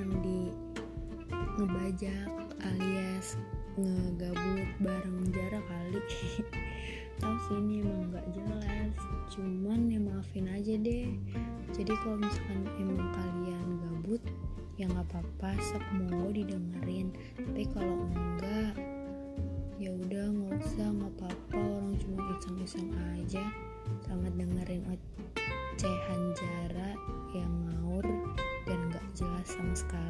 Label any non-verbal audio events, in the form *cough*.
yang di ngebajak alias ngegabut bareng jarak kali. *laughs* Tau sih ini emang gak jelas. Cuman ya maafin aja deh. Jadi kalau misalkan emang kalian gabut ya nggak apa-apa sok mau didengerin. Tapi kalau enggak ya udah nggak usah nggak apa-apa. Orang cuma iseng-iseng aja. Sama dengerin ocehan aja sama sekali.